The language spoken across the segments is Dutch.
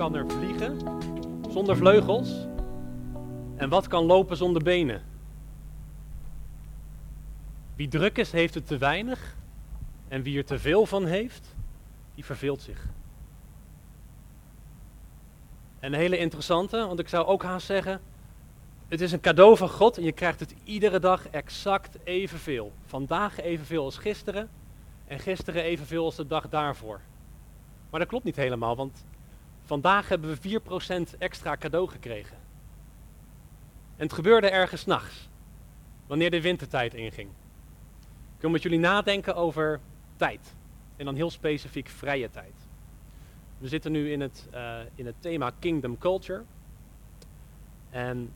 kan er vliegen zonder vleugels? En wat kan lopen zonder benen? Wie druk is, heeft het te weinig. En wie er te veel van heeft, die verveelt zich. En een hele interessante, want ik zou ook haast zeggen, het is een cadeau van God en je krijgt het iedere dag exact evenveel. Vandaag evenveel als gisteren en gisteren evenveel als de dag daarvoor. Maar dat klopt niet helemaal, want vandaag hebben we 4% extra cadeau gekregen. En het gebeurde ergens nachts, wanneer de wintertijd inging. Ik wil met jullie nadenken over tijd. En dan heel specifiek vrije tijd. We zitten nu in het, uh, in het thema Kingdom Culture. En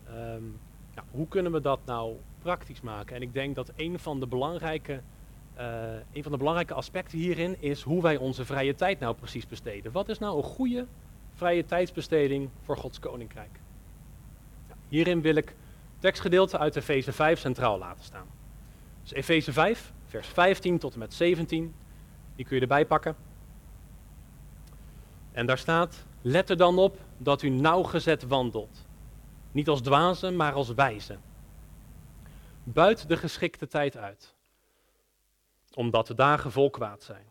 ja, hoe kunnen we dat nou praktisch maken? En ik denk dat een van de belangrijke, uh, een van de belangrijke aspecten hierin is hoe wij onze vrije tijd nou precies besteden. Wat is nou een goede vrije tijdsbesteding voor Gods Koninkrijk? Hierin wil ik tekstgedeelte uit Efeze 5 centraal laten staan. Dus Efeze 5, vers 15 tot en met 17, die kun je erbij pakken. En daar staat, let er dan op dat u nauwgezet wandelt. Niet als dwazen, maar als wijzen. Buit de geschikte tijd uit, omdat de dagen vol kwaad zijn.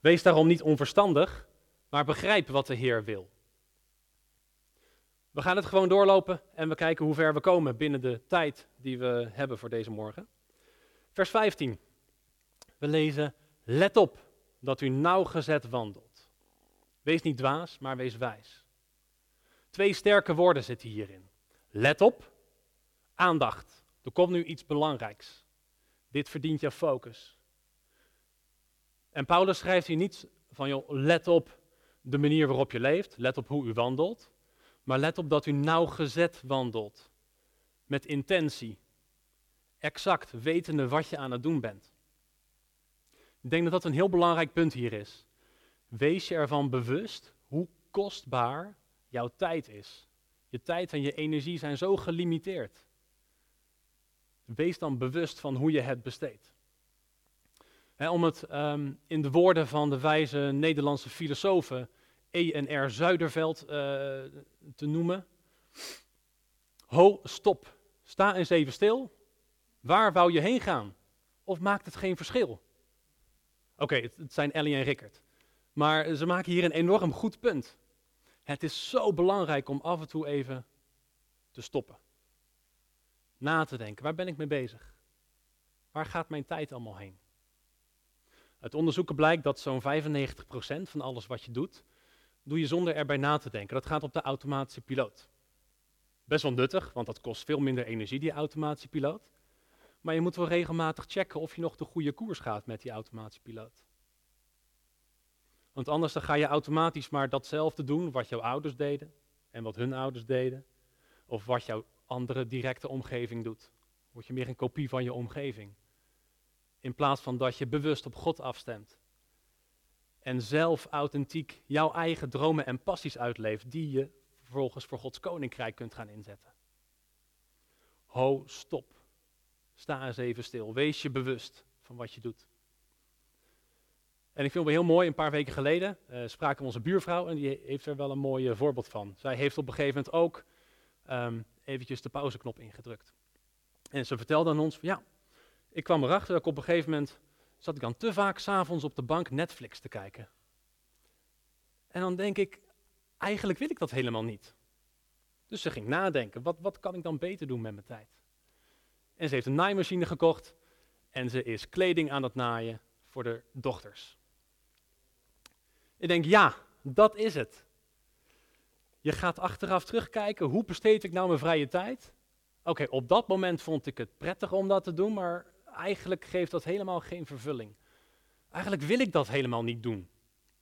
Wees daarom niet onverstandig, maar begrijp wat de Heer wil. We gaan het gewoon doorlopen en we kijken hoe ver we komen binnen de tijd die we hebben voor deze morgen. Vers 15. We lezen, let op dat u nauwgezet wandelt. Wees niet dwaas, maar wees wijs. Twee sterke woorden zitten hierin. Let op, aandacht. Er komt nu iets belangrijks. Dit verdient jouw focus. En Paulus schrijft hier niet van, joh, let op de manier waarop je leeft, let op hoe u wandelt, maar let op dat u nauwgezet wandelt. Met intentie. Exact wetende wat je aan het doen bent. Ik denk dat dat een heel belangrijk punt hier is. Wees je ervan bewust hoe kostbaar jouw tijd is. Je tijd en je energie zijn zo gelimiteerd. Wees dan bewust van hoe je het besteedt. om het ehm, in de woorden van de wijze Nederlandse filosofen E.N.R. Zuiderveld uh, te noemen. Ho, stop. Sta eens even stil. Waar wou je heen gaan? Of maakt het geen verschil? Oké, het, het zijn Ellie en Rickert. Maar ze maken hier een enorm goed punt. Het is zo belangrijk om af en toe even te stoppen. Na te denken, waar ben ik mee bezig? Waar gaat mijn tijd allemaal heen? Uit onderzoeken blijkt dat zo'n 95% van alles wat je doet, doe je zonder erbij na te denken. Dat gaat op de automatische piloot. Best wel nuttig, want dat kost veel minder energie, die automatische piloot. Maar je moet wel regelmatig checken of je nog de goede koers gaat met die automatische piloot. Want anders dan ga je automatisch maar datzelfde doen wat jouw ouders deden en wat hun ouders deden. Of wat jouw andere directe omgeving doet. Word je meer een kopie van je omgeving. In plaats van dat je bewust op God afstemt. En zelf authentiek jouw eigen dromen en passies uitleeft die je vervolgens voor Gods koninkrijk kunt gaan inzetten. Ho, stop. Sta eens even stil. Wees je bewust van wat je dout. En ik vind het heel mooi, een paar weken geleden uh, spraken we onze buurvrouw en die heeft er wel een mooi uh, voorbeeld van. Zij heeft op een gegeven moment ook um, eventjes de pauzeknop ingedrukt. En ze vertelde aan ons, ja, ik kwam erachter dat ik op een gegeven moment, zat ik dan te vaak s'avonds op de bank Netflix te kijken. En dan denk ik, eigenlijk wil ik dat helemaal niet. Dus ze ging nadenken, wat, wat kan ik dan beter doen met mijn tijd? En ze heeft een naaimachine gekocht en ze is kleding aan het naaien voor de dochters. Ik denk, ja, dat is het. Je gaat achteraf terugkijken, hoe besteed ik nou mijn vrije tijd? Oké, op dat moment vond ik het prettig om dat te doen, maar eigenlijk geeft dat helemaal geen vervulling. Eigenlijk wil ik dat helemaal niet doen.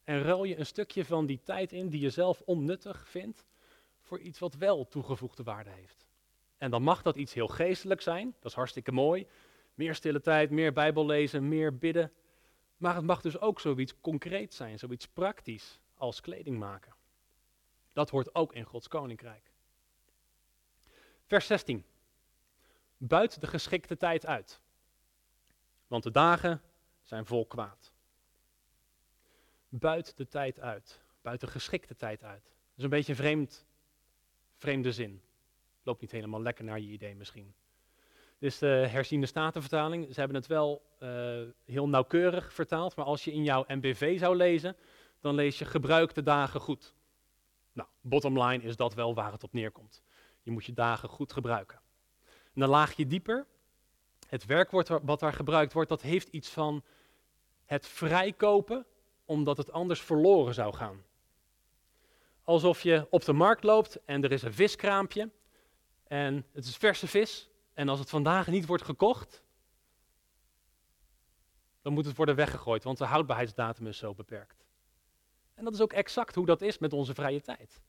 En ruil je een stukje van die tijd in die je zelf onnuttig vindt, voor iets wat wel toegevoegde waarde heeft. En dan mag dat iets heel geestelijk zijn, dat is hartstikke mooi. Meer stille tijd, meer Bijbel lezen, meer bidden. Maar het mag dus ook zoiets concreet zijn, zoiets praktisch als kleding maken. Dat hoort ook in Gods koninkrijk. Vers 16. Buit de geschikte tijd uit, want de dagen zijn vol kwaad. Buit de tijd uit, buit de geschikte tijd uit. Dat is een beetje een vreemd, vreemde zin. Loopt niet helemaal lekker naar je idee misschien. Dit is de herziende statenvertaling. Ze hebben het wel uh, heel nauwkeurig vertaald, maar als je in jouw MBV zou lezen, dan lees je gebruik de dagen goed. Nou, bottom line is dat wel waar het op neerkomt. Je moet je dagen goed gebruiken. En een laagje dieper, het werkwoord wat daar gebruikt wordt, dat heeft iets van het vrijkopen omdat het anders verloren zou gaan. Alsof je op de markt loopt en er is een viskraampje en het is verse vis en als het vandaag niet wordt gekocht, dan moet het worden weggegooid, want de houdbaarheidsdatum is zo beperkt. En dat is ook exact hoe dat is met onze vrije tijd.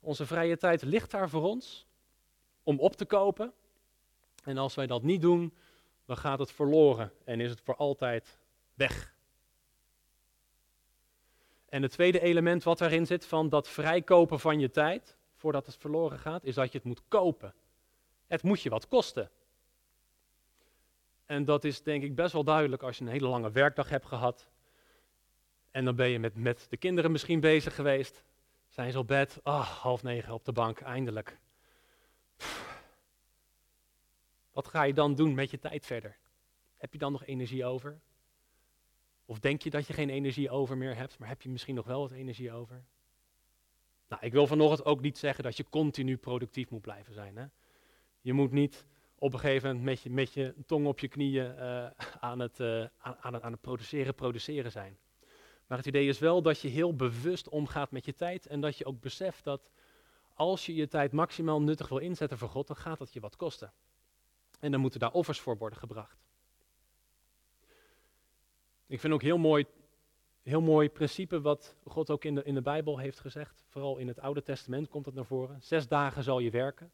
Onze vrije tijd ligt daar voor ons om op te kopen. En als wij dat niet doen, dan gaat het verloren en is het voor altijd weg. En het tweede element wat daarin zit van dat vrijkopen van je tijd, voordat het verloren gaat, is dat je het moet kopen. Het moet je wat kosten. En dat is denk ik best wel duidelijk als je een hele lange werkdag hebt gehad. En dan ben je met, met de kinderen misschien bezig geweest. Zijn ze op bed? Ah, half negen op de bank, eindelijk. Wat ga je dan doen met je tijd verder? Heb je dan nog energie over? Of denk je dat je geen energie over meer hebt, maar heb je misschien nog wel wat energie over? Nou, ik wil vanochtend ook niet zeggen dat je continu productief moet blijven zijn. Hè? Je moet niet op een gegeven moment met je, met je tong op je knieën uh, aan, het, uh, aan, aan, aan het produceren, produceren zijn. Maar het idee is wel dat je heel bewust omgaat met je tijd en dat je ook beseft dat als je je tijd maximaal nuttig wil inzetten voor God, dan gaat dat je wat kosten. En dan moeten daar offers voor worden gebracht. Ik vind ook heel mooi, heel mooi principe wat God ook in de, in de Bijbel heeft gezegd. Vooral in het Oude Testament komt dat naar voren. Zes dagen zal je werken,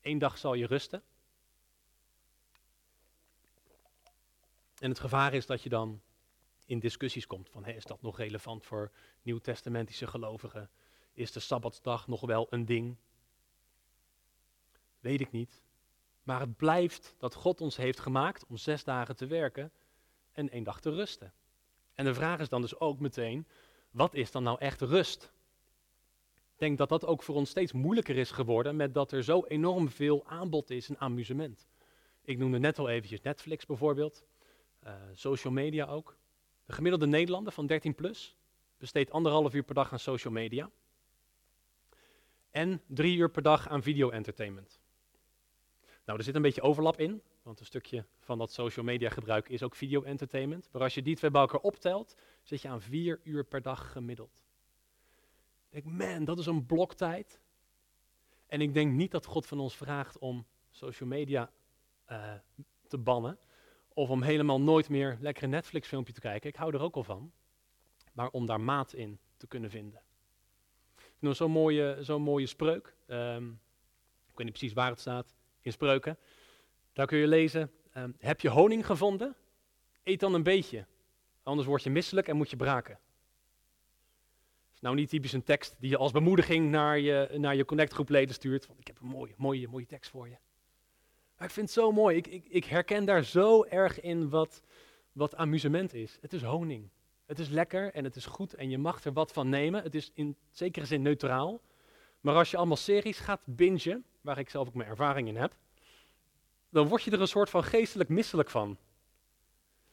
één dag zal je rusten. En het gevaar is dat je dan in discussies komt van, is dat nog relevant voor nieuwtestamentische gelovigen? Is de Sabbatsdag nog wel een ding? Weet ik niet. Maar het blijft dat God ons heeft gemaakt om zes dagen te werken en één dag te rusten. En de vraag is dan dus ook meteen, wat is dan nou echt rust? Ik denk dat dat ook voor ons steeds moeilijker is geworden met dat er zo enorm veel aanbod is en amusement. Ik noemde net al eventjes Netflix bijvoorbeeld, uh, social media ook. De gemiddelde Nederlander van 13 plus besteedt anderhalf uur per dag aan social media. En drie uur per dag aan video-entertainment. Nou, er zit een beetje overlap in, want een stukje van dat social media gebruik is ook video-entertainment. Maar als je die twee bij elkaar optelt, zit je aan vier uur per dag gemiddeld. Ik denk, man, dat is een bloktijd. En ik denk niet dat God van ons vraagt om social media uh, te bannen. Of om helemaal nooit meer lekker een Netflix filmpje te kijken. Ik hou er ook al van. Maar om daar maat in te kunnen vinden. Nog zo'n mooie, zo'n mooie spreuk. Um, ik weet niet precies waar het staat. In spreuken. Daar kun je lezen. Um, heb je honing gevonden? Eet dan een beetje. Anders word je misselijk en moet je braken. Is nou niet typisch een tekst die je als bemoediging naar je, naar je connectgroep leden stuurt. Van, ik heb een mooie, mooie, mooie tekst voor je. Maar ik vind het zo mooi. Ik, ik, ik herken daar zo erg in wat, wat amusement is. Het is honing. Het is lekker en het is goed en je mag er wat van nemen. Het is in zekere zin neutraal. Maar als je allemaal series gaat bingen, waar ik zelf ook mijn ervaring in heb, dan word je er een soort van geestelijk misselijk van.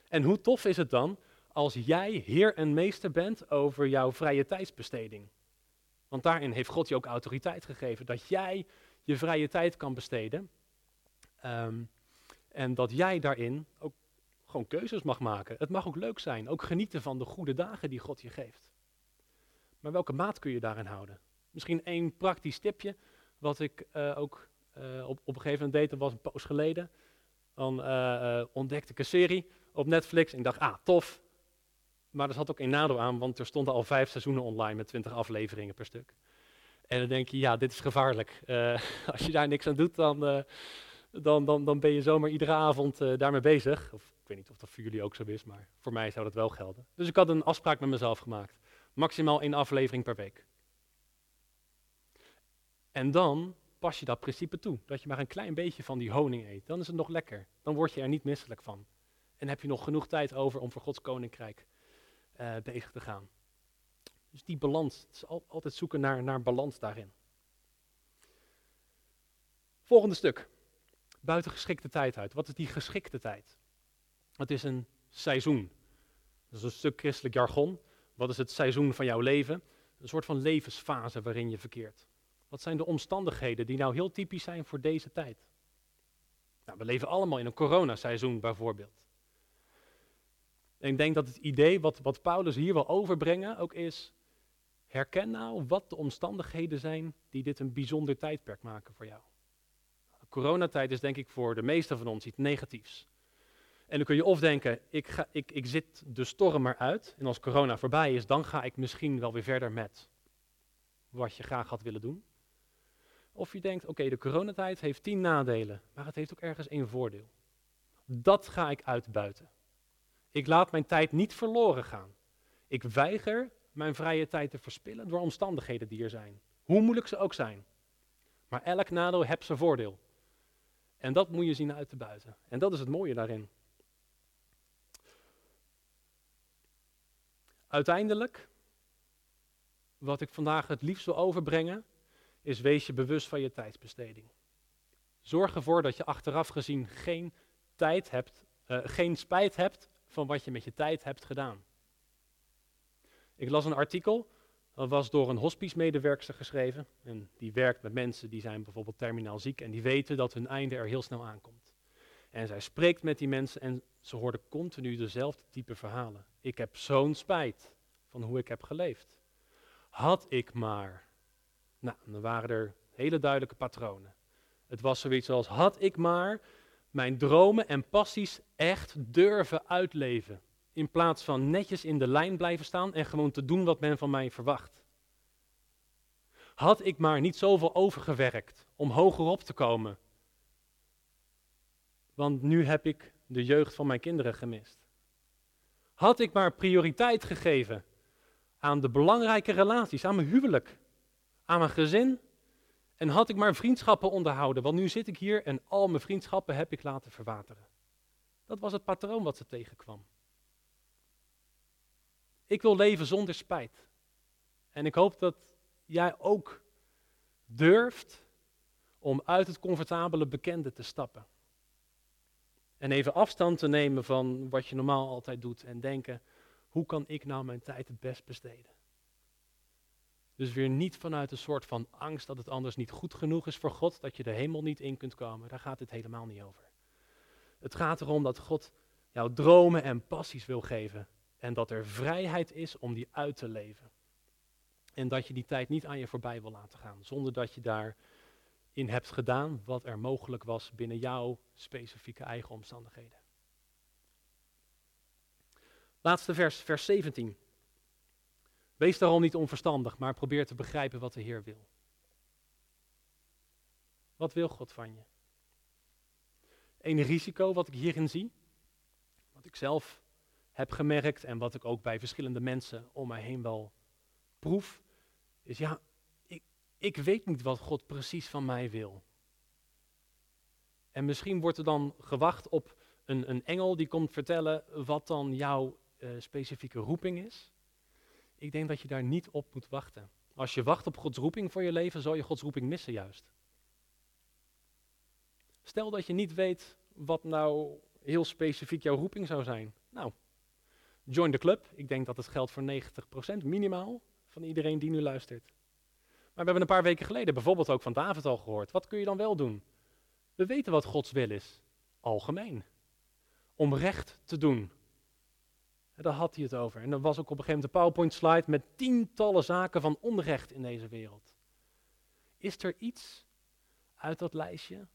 En hoe tof is het dan als jij heer en meester bent over jouw vrije tijdsbesteding? Want daarin heeft God je ook autoriteit gegeven, dat jij je vrije tijd kan besteden Ehm, en dat jij daarin ook gewoon keuzes mag maken. Het mag ook leuk zijn. Ook genieten van de goede dagen die God je geeft. Maar welke maat kun je daarin houden? Misschien één praktisch tipje, wat ik uh, ook uh, op, op een gegeven moment deed, dat was een poos geleden. Dan uh, ontdekte ik een serie op Netflix en ik dacht, ah, tof. Maar er zat ook een nadeel aan, want er stonden al vijf seizoenen online met twintig afleveringen per stuk. En dan denk je, ja, dit is gevaarlijk. als je daar niks aan doet, dan, dan, dan, dan ben je zomaar iedere avond daarmee bezig. Of, ik weet niet of dat voor jullie ook zo is, maar voor mij zou dat wel gelden. Dus ik had een afspraak met mezelf gemaakt. Maximaal één aflevering per week. En dan pas je dat principe toe. Dat je maar een klein beetje van die honing eet. Dan is het nog lekker. Dan word je er niet misselijk van. En heb je nog genoeg tijd over om voor Gods koninkrijk uh, bezig te gaan. Dus die balans, altijd zoeken naar, naar balans daarin. Volgende stuk. Buiten geschikte tijd uit. Wat is die geschikte tijd? Het is een seizoen. Dat is een stuk christelijk jargon. Wat is het seizoen van jouw leven? Een soort van levensfase waarin je verkeert. Wat zijn de omstandigheden die nou heel typisch zijn voor deze tijd? Nou, we leven allemaal in een coronaseizoen bijvoorbeeld. En ik denk dat het idee wat, wat Paulus hier wil overbrengen ook is, herken nou wat de omstandigheden zijn die dit een bijzonder tijdperk maken voor jou. Coronatijd is denk ik voor de meeste van ons iets negatiefs. En dan kun je of denken, ik, ga, ik, ik zit de storm maar uit en als corona voorbij is, dan ga ik misschien wel weer verder met wat je graag had willen doen. Of je denkt, oké, de coronatijd heeft tien nadelen, maar het heeft ook ergens één voordeel. Dat ga ik uitbuiten. Ik laat mijn tijd niet verloren gaan. Ik weiger mijn vrije tijd te verspillen door omstandigheden die er zijn. Hoe moeilijk ze ook zijn. Maar elk nadeel heeft zijn voordeel. En dat moet je zien uit te buiten. En dat is het mooie daarin. Uiteindelijk, wat ik vandaag het liefst wil overbrengen, is wees je bewust van je tijdsbesteding. Zorg ervoor dat je achteraf gezien geen tijd hebt, uh, geen spijt hebt van wat je met je tijd hebt gedaan. Ik las een artikel, dat was door een hospice-medewerkster geschreven. En die werkt met mensen die zijn bijvoorbeeld terminaal ziek en die weten dat hun einde er heel snel aankomt. En zij spreekt met die mensen en ze hoorden continu dezelfde type verhalen. Ik heb zo'n spijt van hoe ik heb geleefd. Had ik maar. Nou, dan waren er hele duidelijke patronen. Het was zoiets als: had ik maar mijn dromen en passies echt durven uitleven. In plaats van netjes in de lijn blijven staan en gewoon te doen wat men van mij verwacht. Had ik maar niet zoveel overgewerkt om hogerop te komen. Want nu heb ik de jeugd van mijn kinderen gemist. Had ik maar prioriteit gegeven aan de belangrijke relaties, aan mijn huwelijk, aan mijn gezin, en had ik maar vriendschappen onderhouden, want nu zit ik hier en al mijn vriendschappen heb ik laten verwateren. Dat was het patroon wat ze tegenkwam. Ik wil leven zonder spijt. En ik hoop dat jij ook durft om uit het comfortabele bekende te stappen. En even afstand te nemen van wat je normaal altijd doet en denken, hoe kan ik nou mijn tijd het best besteden? Dus weer niet vanuit een soort van angst dat het anders niet goed genoeg is voor God, dat je de hemel niet in kunt komen. Daar gaat het helemaal niet over. Het gaat erom dat God jouw dromen en passies wil geven. En dat er vrijheid is om die uit te leven. En dat je die tijd niet aan je voorbij wil laten gaan, zonder dat je daarin hebt gedaan wat er mogelijk was binnen jouw specifieke eigen omstandigheden. Laatste vers, vers 17. Wees daarom niet onverstandig, maar probeer te begrijpen wat de Heer wil. Wat wil God van je? Een risico wat ik hierin zie, wat ik zelf heb gemerkt en wat ik ook bij verschillende mensen om mij heen wel proef, is ja, ik, ik weet niet wat God precies van mij wil. En misschien wordt er dan gewacht op een, een engel die komt vertellen wat dan jouw uh, specifieke roeping is. Ik denk dat je daar niet op moet wachten. Als je wacht op Gods roeping voor je leven, zal je Gods roeping missen juist. Stel dat je niet weet wat nou heel specifiek jouw roeping zou zijn. Nou, join the club. Ik denk dat het geldt voor 90% minimaal van iedereen die nu luistert. Maar we hebben een paar weken geleden bijvoorbeeld ook van David al gehoord. Wat kun je dan wel doen? We weten wat Gods wil is. Algemeen. Om recht te doen. Daar had hij het over. En dan was ook op een gegeven moment een PowerPoint slide met tientallen zaken van onrecht in deze wereld. Is er iets uit dat lijstje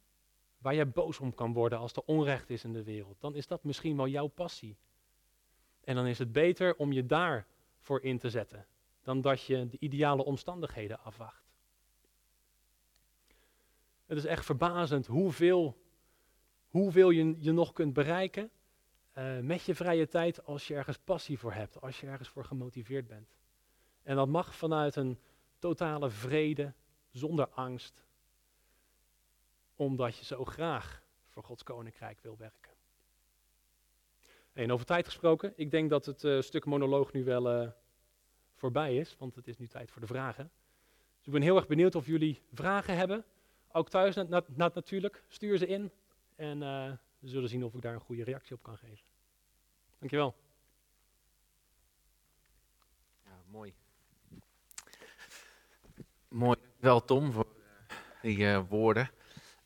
waar je boos om kan worden als er onrecht is in de wereld? Dan is dat misschien wel jouw passie. En dan is het beter om je daarvoor in te zetten dan dat je de ideale omstandigheden afwacht. Het is echt verbazend hoeveel, hoeveel je, je nog kunt bereiken uh, met je vrije tijd als je ergens passie voor hebt, als je ergens voor gemotiveerd bent. En dat mag vanuit een totale vrede, zonder angst, omdat je zo graag voor Gods koninkrijk wil werken. En over tijd gesproken, ik denk dat het uh, stuk monoloog nu wel uh, voorbij is, want het is nu tijd voor de vragen. Dus ik ben heel erg benieuwd of jullie vragen hebben. Ook thuis natuurlijk. Stuur ze in en we zullen zien of ik daar een goede reactie op kan geven. Dankjewel. Ja, mooi. Mooi. Wel Tom voor die uh, woorden.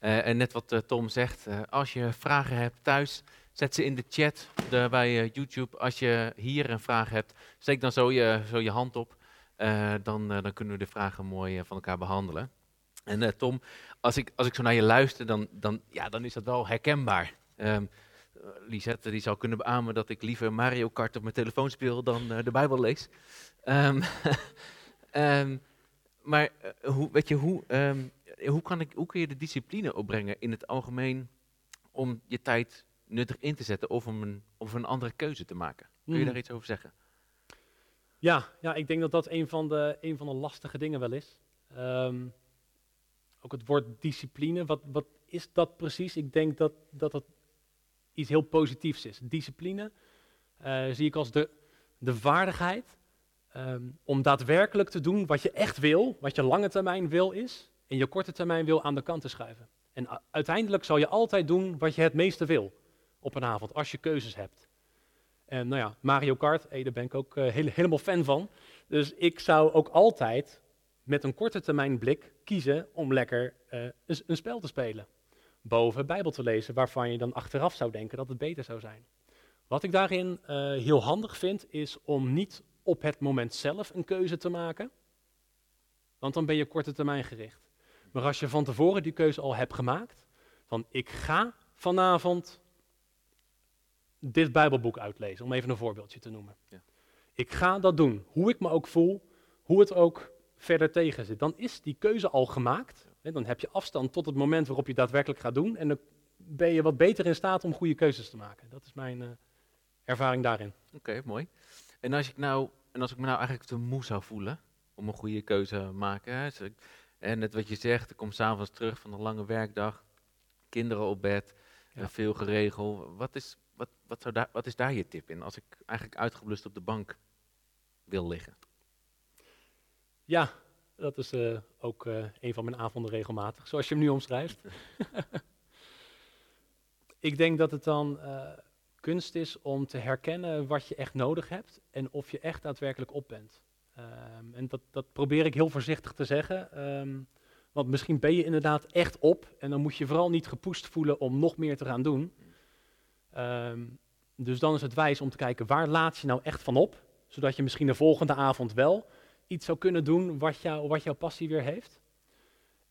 Uh, en net wat Tom zegt, als je vragen hebt thuis, zet ze in de chat de, bij YouTube. Als je hier een vraag hebt, steek dan zo je, zo je hand op. dan, dan kunnen we de vragen mooi van elkaar behandelen. En Tom, als ik, als ik zo naar je luister, dan, dan, ja, dan is dat wel herkenbaar. Um, Lisette die zou kunnen beamen dat ik liever Mario Kart op mijn telefoon speel dan uh, de Bijbel lees. Um, um, maar uh, hoe, weet je, hoe, hoe, kan ik, hoe kun je de discipline opbrengen in het algemeen om je tijd nuttig in te zetten of om een, of een andere keuze te maken? Kun je hmm. daar iets over zeggen? Ja, ja, ik denk dat dat een van de, een van de lastige dingen wel is. ook het woord discipline, wat, wat is dat precies? Ik denk dat dat, dat iets heel positiefs is. Discipline uh, zie ik als de, de vaardigheid um, om daadwerkelijk te doen wat je echt wil, wat je lange termijn wil is, en je korte termijn wil aan de kant te schuiven. En uiteindelijk zal je altijd doen wat je het meeste wil op een avond, als je keuzes hebt. En nou ja, Mario Kart, hey, daar ben ik ook uh, helemaal fan van. Dus ik zou ook altijd met een korte termijn blik kiezen om lekker uh, een, een spel te spelen boven Bijbel te lezen, waarvan je dan achteraf zou denken dat het beter zou zijn. Wat ik daarin uh, heel handig vind, is om niet op het moment zelf een keuze te maken, want dan ben je korte termijn gericht. Maar als je van tevoren die keuze al hebt gemaakt, van ik ga vanavond dit Bijbelboek uitlezen, om even een voorbeeldje te noemen. Ja. Ik ga dat doen, hoe ik me ook voel, hoe het ook verder tegen zit. Dan is die keuze al gemaakt dan heb je afstand tot het moment waarop je daadwerkelijk gaat doen. En dan ben je wat beter in staat om goede keuzes te maken. Dat is mijn uh, ervaring daarin. Oké, mooi. En als, ik nou, en als ik me nou eigenlijk te moe zou voelen om een goede keuze te maken. Hè, en net wat je zegt, ik kom s'avonds terug van een lange werkdag. Kinderen op bed, ja. Eh, veel geregeld. Wat is, wat, wat, zou daar, wat is daar je tip in als ik eigenlijk uitgeblust op de bank wil liggen? Ja, dat is uh, ook uh, een van mijn avonden regelmatig, zoals je hem nu omschrijft. ik denk dat het dan uh, kunst is om te herkennen wat je echt nodig hebt en of je echt daadwerkelijk op bent. Um, en dat, dat, probeer ik heel voorzichtig te zeggen. Um, want misschien ben je inderdaad echt op en dan moet je vooral niet gepoest voelen om nog meer te gaan doen. Um, dus dan is het wijs om te kijken waar laat je nou echt van op, zodat je misschien de volgende avond wel iets zou kunnen doen wat, jou, wat jouw passie weer heeft.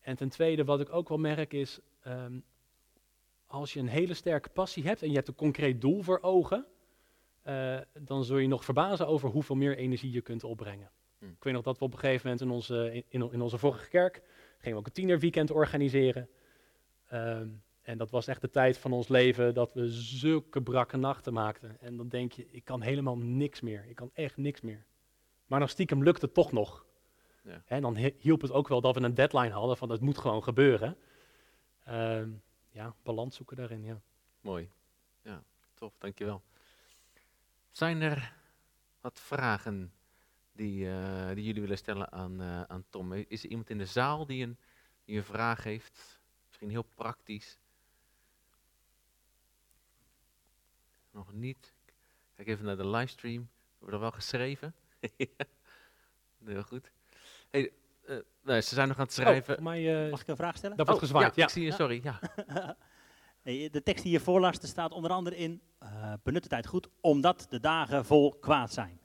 En ten tweede, wat ik ook wel merk is, um, als je een hele sterke passie hebt en je hebt een concreet doel voor ogen, uh, dan zul je nog verbazen over hoeveel meer energie je kunt opbrengen. Hm. Ik weet nog dat we op een gegeven moment in onze, in, in onze vorige kerk gingen we ook een tienerweekend organiseren. Um, en dat was echt de tijd van ons leven dat we zulke brakke nachten maakten. En dan denk je, ik kan helemaal niks meer. Ik kan echt niks meer. Maar nog stiekem lukte het toch nog. Ja. En dan hielp het ook wel dat we een deadline hadden van het moet gewoon gebeuren. Uh, ja, balans zoeken daarin, ja. Mooi. Ja, tof, dankjewel. Zijn er wat vragen die, uh, die jullie willen stellen aan, uh, aan Tom? Is er iemand in de zaal die een, die een vraag heeft? Misschien heel praktisch. Nog niet. Kijk even naar de livestream. Hebben we er wel geschreven? Heel goed. Hey, uh, nee, ze zijn nog aan het schrijven. Oh, mij, uh, Mag ik een vraag stellen? Dat wordt oh, gezwaaid, ja. Ik zie je, sorry. Ja. hey, de tekst die je voorlas, staat onder andere in, uh, benut de tijd goed, omdat de dagen vol kwaad zijn.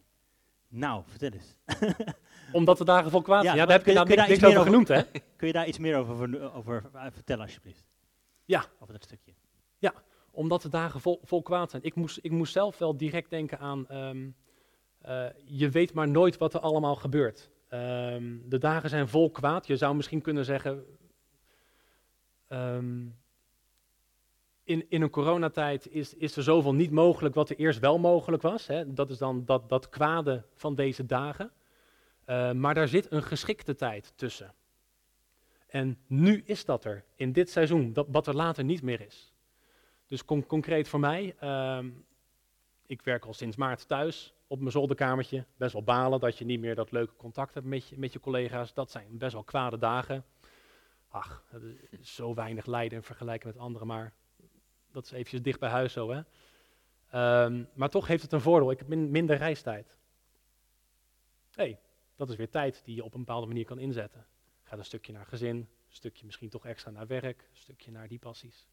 Nou, vertel eens. omdat de dagen vol kwaad zijn? Ja, daar heb je, nou niks, niks over, over genoemd, hè? kun je daar iets meer over, over vertellen, alsjeblieft? Ja. Over dat stukje. Ja, omdat de dagen vol, vol kwaad zijn. Ik moest, ik moest zelf wel direct denken aan... Um, uh, je weet maar nooit wat er allemaal gebeurt. Um, de dagen zijn vol kwaad. Je zou misschien kunnen zeggen. Um, in, in een coronatijd is, is er zoveel niet mogelijk wat er eerst wel mogelijk was. Hè. Dat is dan dat, dat kwade van deze dagen. Uh, maar daar zit een geschikte tijd tussen. En nu is dat er, in dit seizoen, dat, wat er later niet meer is. Dus con concreet voor mij, um, ik werk al sinds maart thuis op mijn zolderkamertje. Best wel balen dat je niet meer dat leuke contact hebt met je, met je collega's. Dat zijn best wel kwade dagen. Ach, zo weinig lijden in vergelijking met anderen, maar dat is eventjes dicht bij huis zo, hè. Ehm, maar toch heeft het een voordeel. Ik heb min- minder reistijd. hey, dat is weer tijd die je op een bepaalde manier kan inzetten. Gaat een stukje naar gezin, een stukje misschien toch extra naar werk, een stukje naar die passies.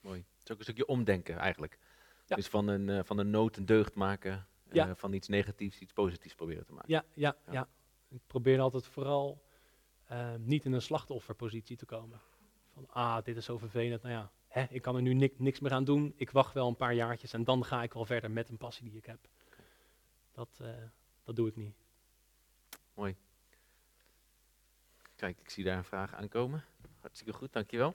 Mooi. Het is ook een stukje omdenken eigenlijk. Ja. Dus van een, eh, van een nood een deugd maken. Eh, Ja. van iets negatiefs iets positiefs proberen te maken. Ja, ja, Ja. ja. Ik probeer altijd vooral ehm, niet in een slachtofferpositie te komen. Van, ah, dit is zo vervelend. Nou ja, hè, ik kan er nu nik- niks meer aan doen. Ik wacht wel een paar jaartjes en dan ga ik wel verder met een passie die ik heb. Dat, eh, dat doe ik niet. Kijk, ik zie daar een vraag aankomen. Hartstikke goed, dankjewel.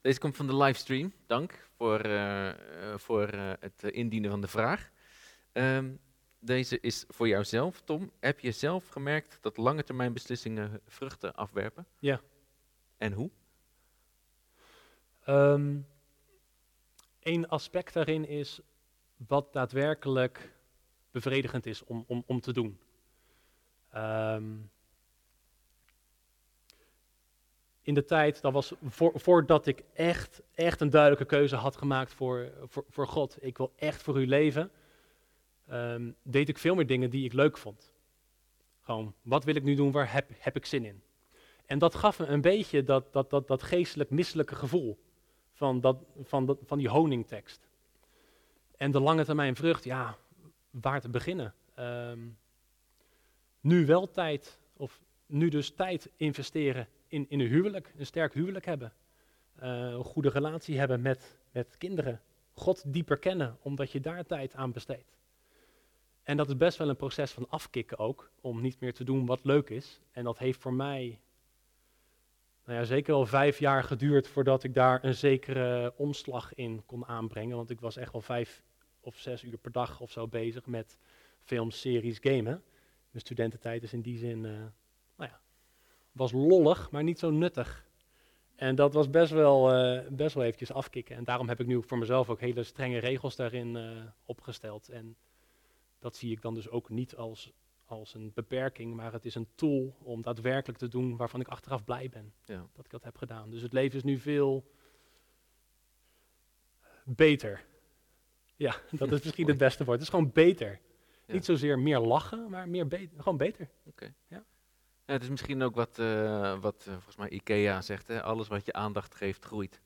Deze komt van de livestream. Dank voor, eh, eh, voor eh, het eh, indienen van de vraag. Ehm, deze is voor jouzelf, Tom. Heb je zelf gemerkt dat lange termijn beslissingen vruchten afwerpen? Ja. En hoe? Eén Ehm, aspect daarin is wat daadwerkelijk bevredigend is om, om, om te doen. Ehm, in de tijd, dat was voor, voordat ik echt, echt een duidelijke keuze had gemaakt voor, voor, voor God. Ik wil echt voor u leven. Ehm, deed ik veel meer dingen die ik leuk vond. Gewoon, wat wil ik nu doen, waar heb, heb ik zin in? En dat gaf me een beetje dat, dat, dat, dat geestelijk misselijke gevoel van, dat, van, van die honingtekst. En de lange termijn vrucht, ja, waar te beginnen? Ehm, nu wel tijd, of nu dus tijd investeren in, in een huwelijk, een sterk huwelijk hebben. Eh, een goede relatie hebben met, met kinderen. God dieper kennen, omdat je daar tijd aan besteedt. En dat is best wel een proces van afkicken ook, om niet meer te doen wat leuk is. En dat heeft voor mij nou ja, zeker wel vijf jaar geduurd voordat ik daar een zekere omslag in kon aanbrengen. Want ik was echt wel vijf of zes uur per dag of zo bezig met films, series, gamen. Mijn studententijd is in die zin, eh, nou ja, was lollig, maar niet zo nuttig. En dat was best wel, eh, best wel eventjes afkicken. En daarom heb ik nu voor mezelf ook hele strenge regels daarin eh, opgesteld. En dat zie ik dan dus ook niet als, als een beperking, maar het is een tool om daadwerkelijk te doen waarvan ik achteraf blij ben Ja. dat ik dat heb gedaan. Dus het leven is nu veel beter. Ja, dat is misschien het beste woord. Het is gewoon beter. Ja. Niet zozeer meer lachen, maar meer beter. Gewoon beter. Ja, het is misschien ook wat, eh, wat eh, volgens mij IKEA zegt, hè? alles wat je aandacht geeft groeit.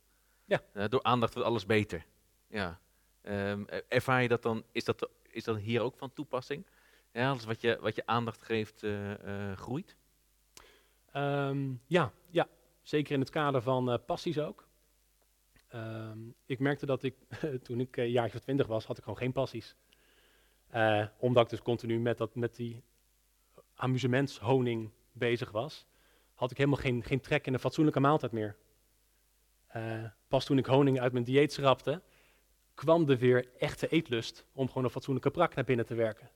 Ja. Eh, door aandacht wordt alles beter. Ja. Ehm, eh, ervaar je dat dan, is dat, is dat hier ook van toepassing? Ja, alles wat je, wat je aandacht geeft eh, eh, groeit? Ehm, ja, ja, zeker in het kader van eh, passies ook. Ehm, ik merkte dat ik, toen ik een jaartje of twintig was, had ik gewoon geen passies. Omdat ik dus continu met, dat, met die amusementshoning bezig was, had ik helemaal geen, geen trek in een fatsoenlijke maaltijd meer. Pas toen ik honing uit mijn dieet schrapte, kwam er weer echte eetlust om gewoon een fatsoenlijke prak naar binnen te werken.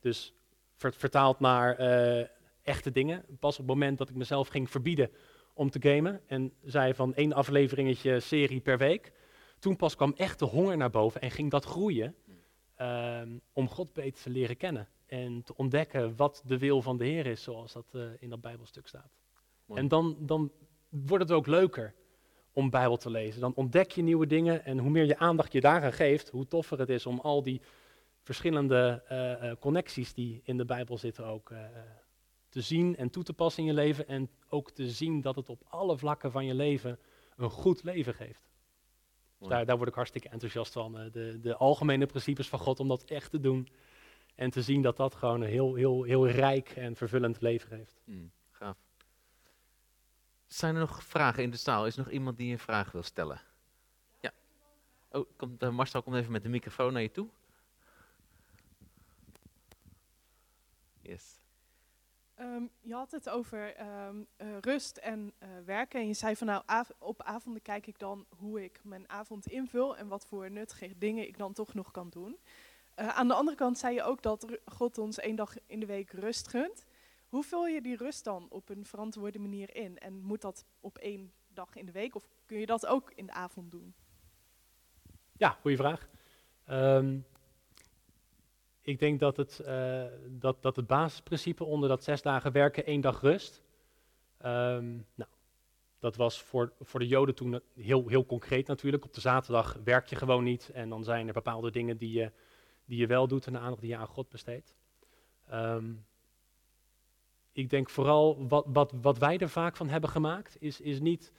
Dus ver- vertaald naar eh, echte dingen. Pas op het moment dat ik mezelf ging verbieden om te gamen en zei van één afleveringetje serie per week, toen pas kwam echt de honger naar boven en ging dat groeien ehm, om God beter te leren kennen en te ontdekken wat de wil van de Heer is, zoals dat eh, in dat Bijbelstuk staat. Mooi. En dan, dan wordt het ook leuker om Bijbel te lezen. Dan ontdek je nieuwe dingen en hoe meer je aandacht je daaraan geeft, hoe toffer het is om al die verschillende eh, eh, connecties die in de Bijbel zitten ook eh, te zien en toe te passen in je leven. En ook te zien dat het op alle vlakken van je leven een goed leven geeft. Dus daar, daar word ik hartstikke enthousiast van. de, de algemene principes van God, om dat echt te doen. En te zien dat dat gewoon een heel, heel, heel rijk en vervullend leven geeft. Hmm, gaaf. Zijn er nog vragen in de zaal? Is er nog iemand die een vraag wil stellen? Ja. Oh, komt, eh, kom even met de microfoon naar je toe. Yes. Ehm, je had het over ehm, eh, rust en eh, werken. En je zei van nou, op avonden kijk ik dan hoe ik mijn avond invul en wat voor nuttige dingen ik dan toch nog kan doen. Aan de andere kant zei je ook dat God ons één dag in de week rust gunt. Hoe vul je die rust dan op een verantwoorde manier in? En moet dat op één dag in de week of kun je dat ook in de avond doen? Ja, goede vraag. Ehm, ik denk dat het, eh, dat, dat het basisprincipe onder dat zes dagen werken, één dag rust. ehm, nou, dat was voor, voor de Joden toen heel, heel concreet natuurlijk. Op de zaterdag werk je gewoon niet en dan zijn er bepaalde dingen die je, die je wel doet en de aandacht die je aan God besteedt. Ehm, ik denk vooral wat, wat, wat wij er vaak van hebben gemaakt, is, is niet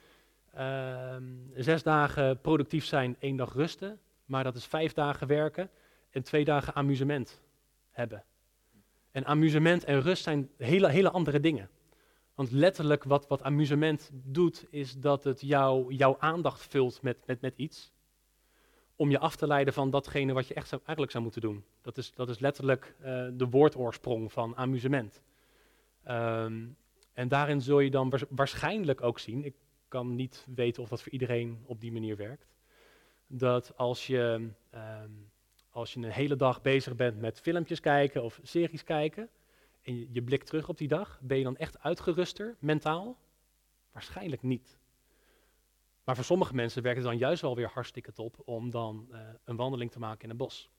ehm, zes dagen productief zijn, één dag rusten, maar dat is vijf dagen werken en twee dagen amusement hebben. En amusement en rust zijn hele, hele andere dingen. Want letterlijk wat, wat amusement doet, is dat het jou, jouw aandacht vult met, met, met iets. Om je af te leiden van datgene wat je echt zou, eigenlijk zou moeten doen. Dat is, dat is letterlijk eh, de woordoorsprong van amusement. Ehm, en daarin zul je dan waars- waarschijnlijk ook zien, ik kan niet weten of dat voor iedereen op die manier werkt, dat als je, ehm, als je een hele dag bezig bent met filmpjes kijken of series kijken, en je, je blikt terug op die dag, ben je dan echt uitgeruster, mentaal? Waarschijnlijk niet. Maar voor sommige mensen werkt het dan juist wel weer hartstikke top om dan eh, een wandeling te maken in een bos.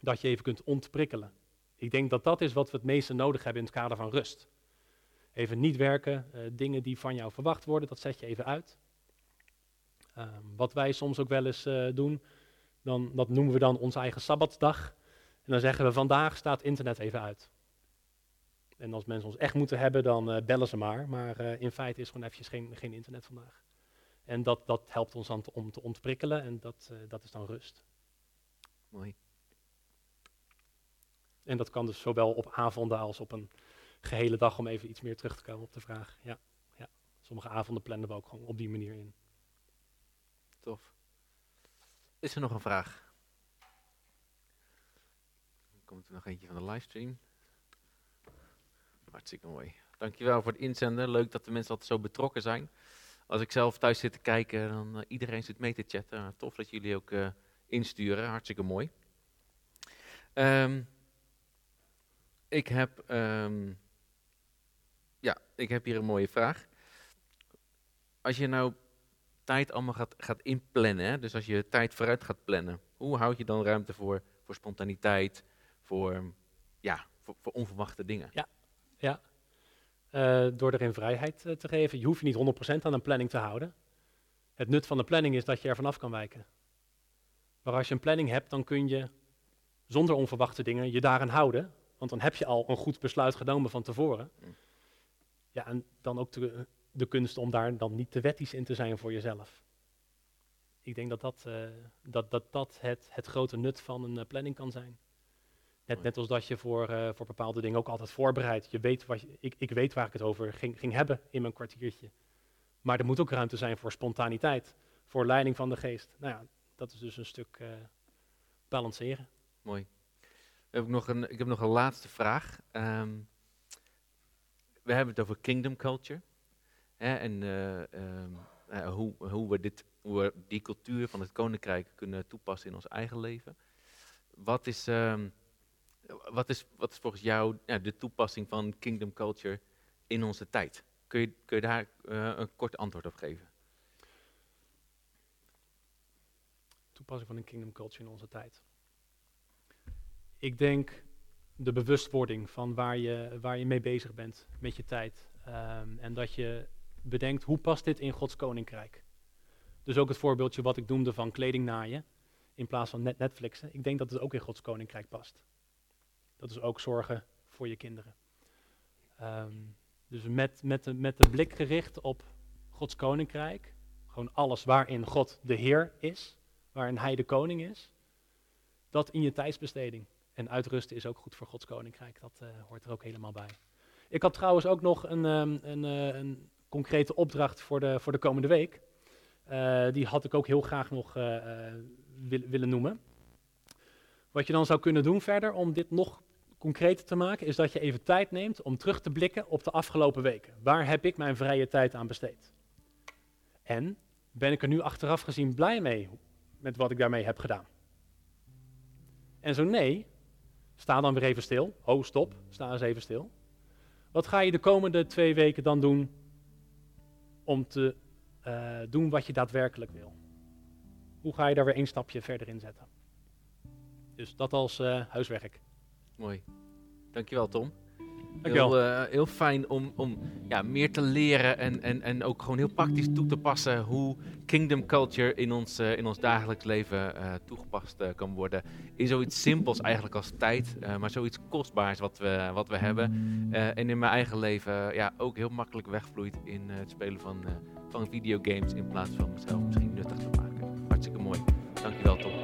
Dat je even kunt ontprikkelen. Ik denk dat dat is wat we het meeste nodig hebben in het kader van rust. Even niet werken, eh, dingen die van jou verwacht worden, dat zet je even uit. Ehm, wat wij soms ook wel eens eh, doen, dan, dat noemen we dan onze eigen sabbatsdag. En dan zeggen we vandaag staat internet even uit. En als mensen ons echt moeten hebben, dan eh, bellen ze maar. Maar in feite is gewoon eventjes geen, geen internet vandaag. En dat, dat helpt ons dan te, om te ontprikkelen en dat, dat is dan rust. Mooi. En dat kan dus zowel op avonden als op een gehele dag, om even iets meer terug te komen op de vraag. Ja, ja. Sommige avonden plannen we ook gewoon op die manier in. Tof. Is er nog een vraag? Dan komt er nog eentje van de livestream. Hartstikke mooi. Dankjewel voor het inzenden. Leuk dat de mensen altijd zo betrokken zijn. Als ik zelf thuis zit te kijken, dan uh, iedereen zit mee te chatten. Tof dat jullie ook uh, insturen. Hartstikke mooi. Um, ik heb, um, ja, ik heb hier een mooie vraag. Als je nou tijd allemaal gaat, gaat inplannen, dus als je tijd vooruit gaat plannen, hoe houd je dan ruimte voor, voor spontaniteit, voor, ja, voor, onverwachte dingen? Ja, ja. Uh, door erin vrijheid uh, te geven. Je hoeft je niet 100% aan een planning te houden. Het nut van de planning is dat je er vanaf kan wijken. Maar als je een planning hebt, dan kun je zonder onverwachte dingen je daaraan houden. Want dan heb je al een goed besluit genomen van tevoren. Ja, en dan ook de, de kunst om daar dan niet te wettisch in te zijn voor jezelf. Ik denk dat dat, uh, dat, dat, dat het, het grote nut van een planning kan zijn. Net, net als dat je voor, uh, voor bepaalde dingen ook altijd voorbereidt. Je weet wat je, ik, ik weet waar ik het over ging, ging hebben in mijn kwartiertje. Maar er moet ook ruimte zijn voor spontaniteit, voor leiding van de geest. Nou ja, dat is dus een stuk balanceren. Mooi. Heb ik, nog een, ik heb nog een laatste vraag. Um, we hebben het over kingdom culture. Hè, en uh, um, hoe, hoe, we dit, hoe die cultuur van het koninkrijk kunnen toepassen in ons eigen leven. Wat is... Um, wat is, wat is volgens jou de toepassing van kingdom culture in onze tijd? Kun je, kun je daar uh, een kort antwoord op geven? Toepassing van een kingdom culture in onze tijd. Ik denk de bewustwording van waar je, waar je mee bezig bent met je tijd. Um, en dat je bedenkt, hoe past dit in Gods koninkrijk? Dus ook het voorbeeldje wat ik noemde van kleding naaien in plaats van net Netflixen. Ik denk dat het ook in Gods koninkrijk past. Dat is ook zorgen voor je kinderen. Um, dus met, met, de, met de blik gericht op Gods koninkrijk. Gewoon alles waarin God de Heer is. Waarin Hij de koning is. Dat in je tijdsbesteding. En uitrusten is ook goed voor Gods koninkrijk. Dat uh, hoort er ook helemaal bij. Ik had trouwens ook nog een, um, een, uh, een concrete opdracht voor de, voor de komende week. Uh, die had ik ook heel graag nog wil, willen noemen. Wat je dan zou kunnen doen verder om dit nog concreter te maken, is dat je even tijd neemt om terug te blikken op de afgelopen weken. Waar heb ik mijn vrije tijd aan besteed? En ben ik er nu achteraf gezien blij mee met wat ik daarmee heb gedaan? En zo nee, sta dan weer even stil. Oh, stop, sta eens even stil. Wat ga je de komende twee weken dan doen om te uh, doen wat je daadwerkelijk wil? Hoe ga je daar weer één stapje verder in zetten? Dus dat als eh, huiswerk. Mooi. Dankjewel, Tom. Heel, eh, heel fijn om, om ja, meer te leren en, en, en ook gewoon heel praktisch toe te passen hoe kingdom culture in ons, eh, in ons dagelijks leven eh, toegepast kan worden. In zoiets simpels eigenlijk als tijd, maar zoiets kostbaars wat we, wat we hebben. En in mijn eigen leven ja, ook heel makkelijk wegvloeit in het spelen van, van videogames in plaats van mezelf misschien nuttig te maken. Hartstikke mooi. Dankjewel Tom.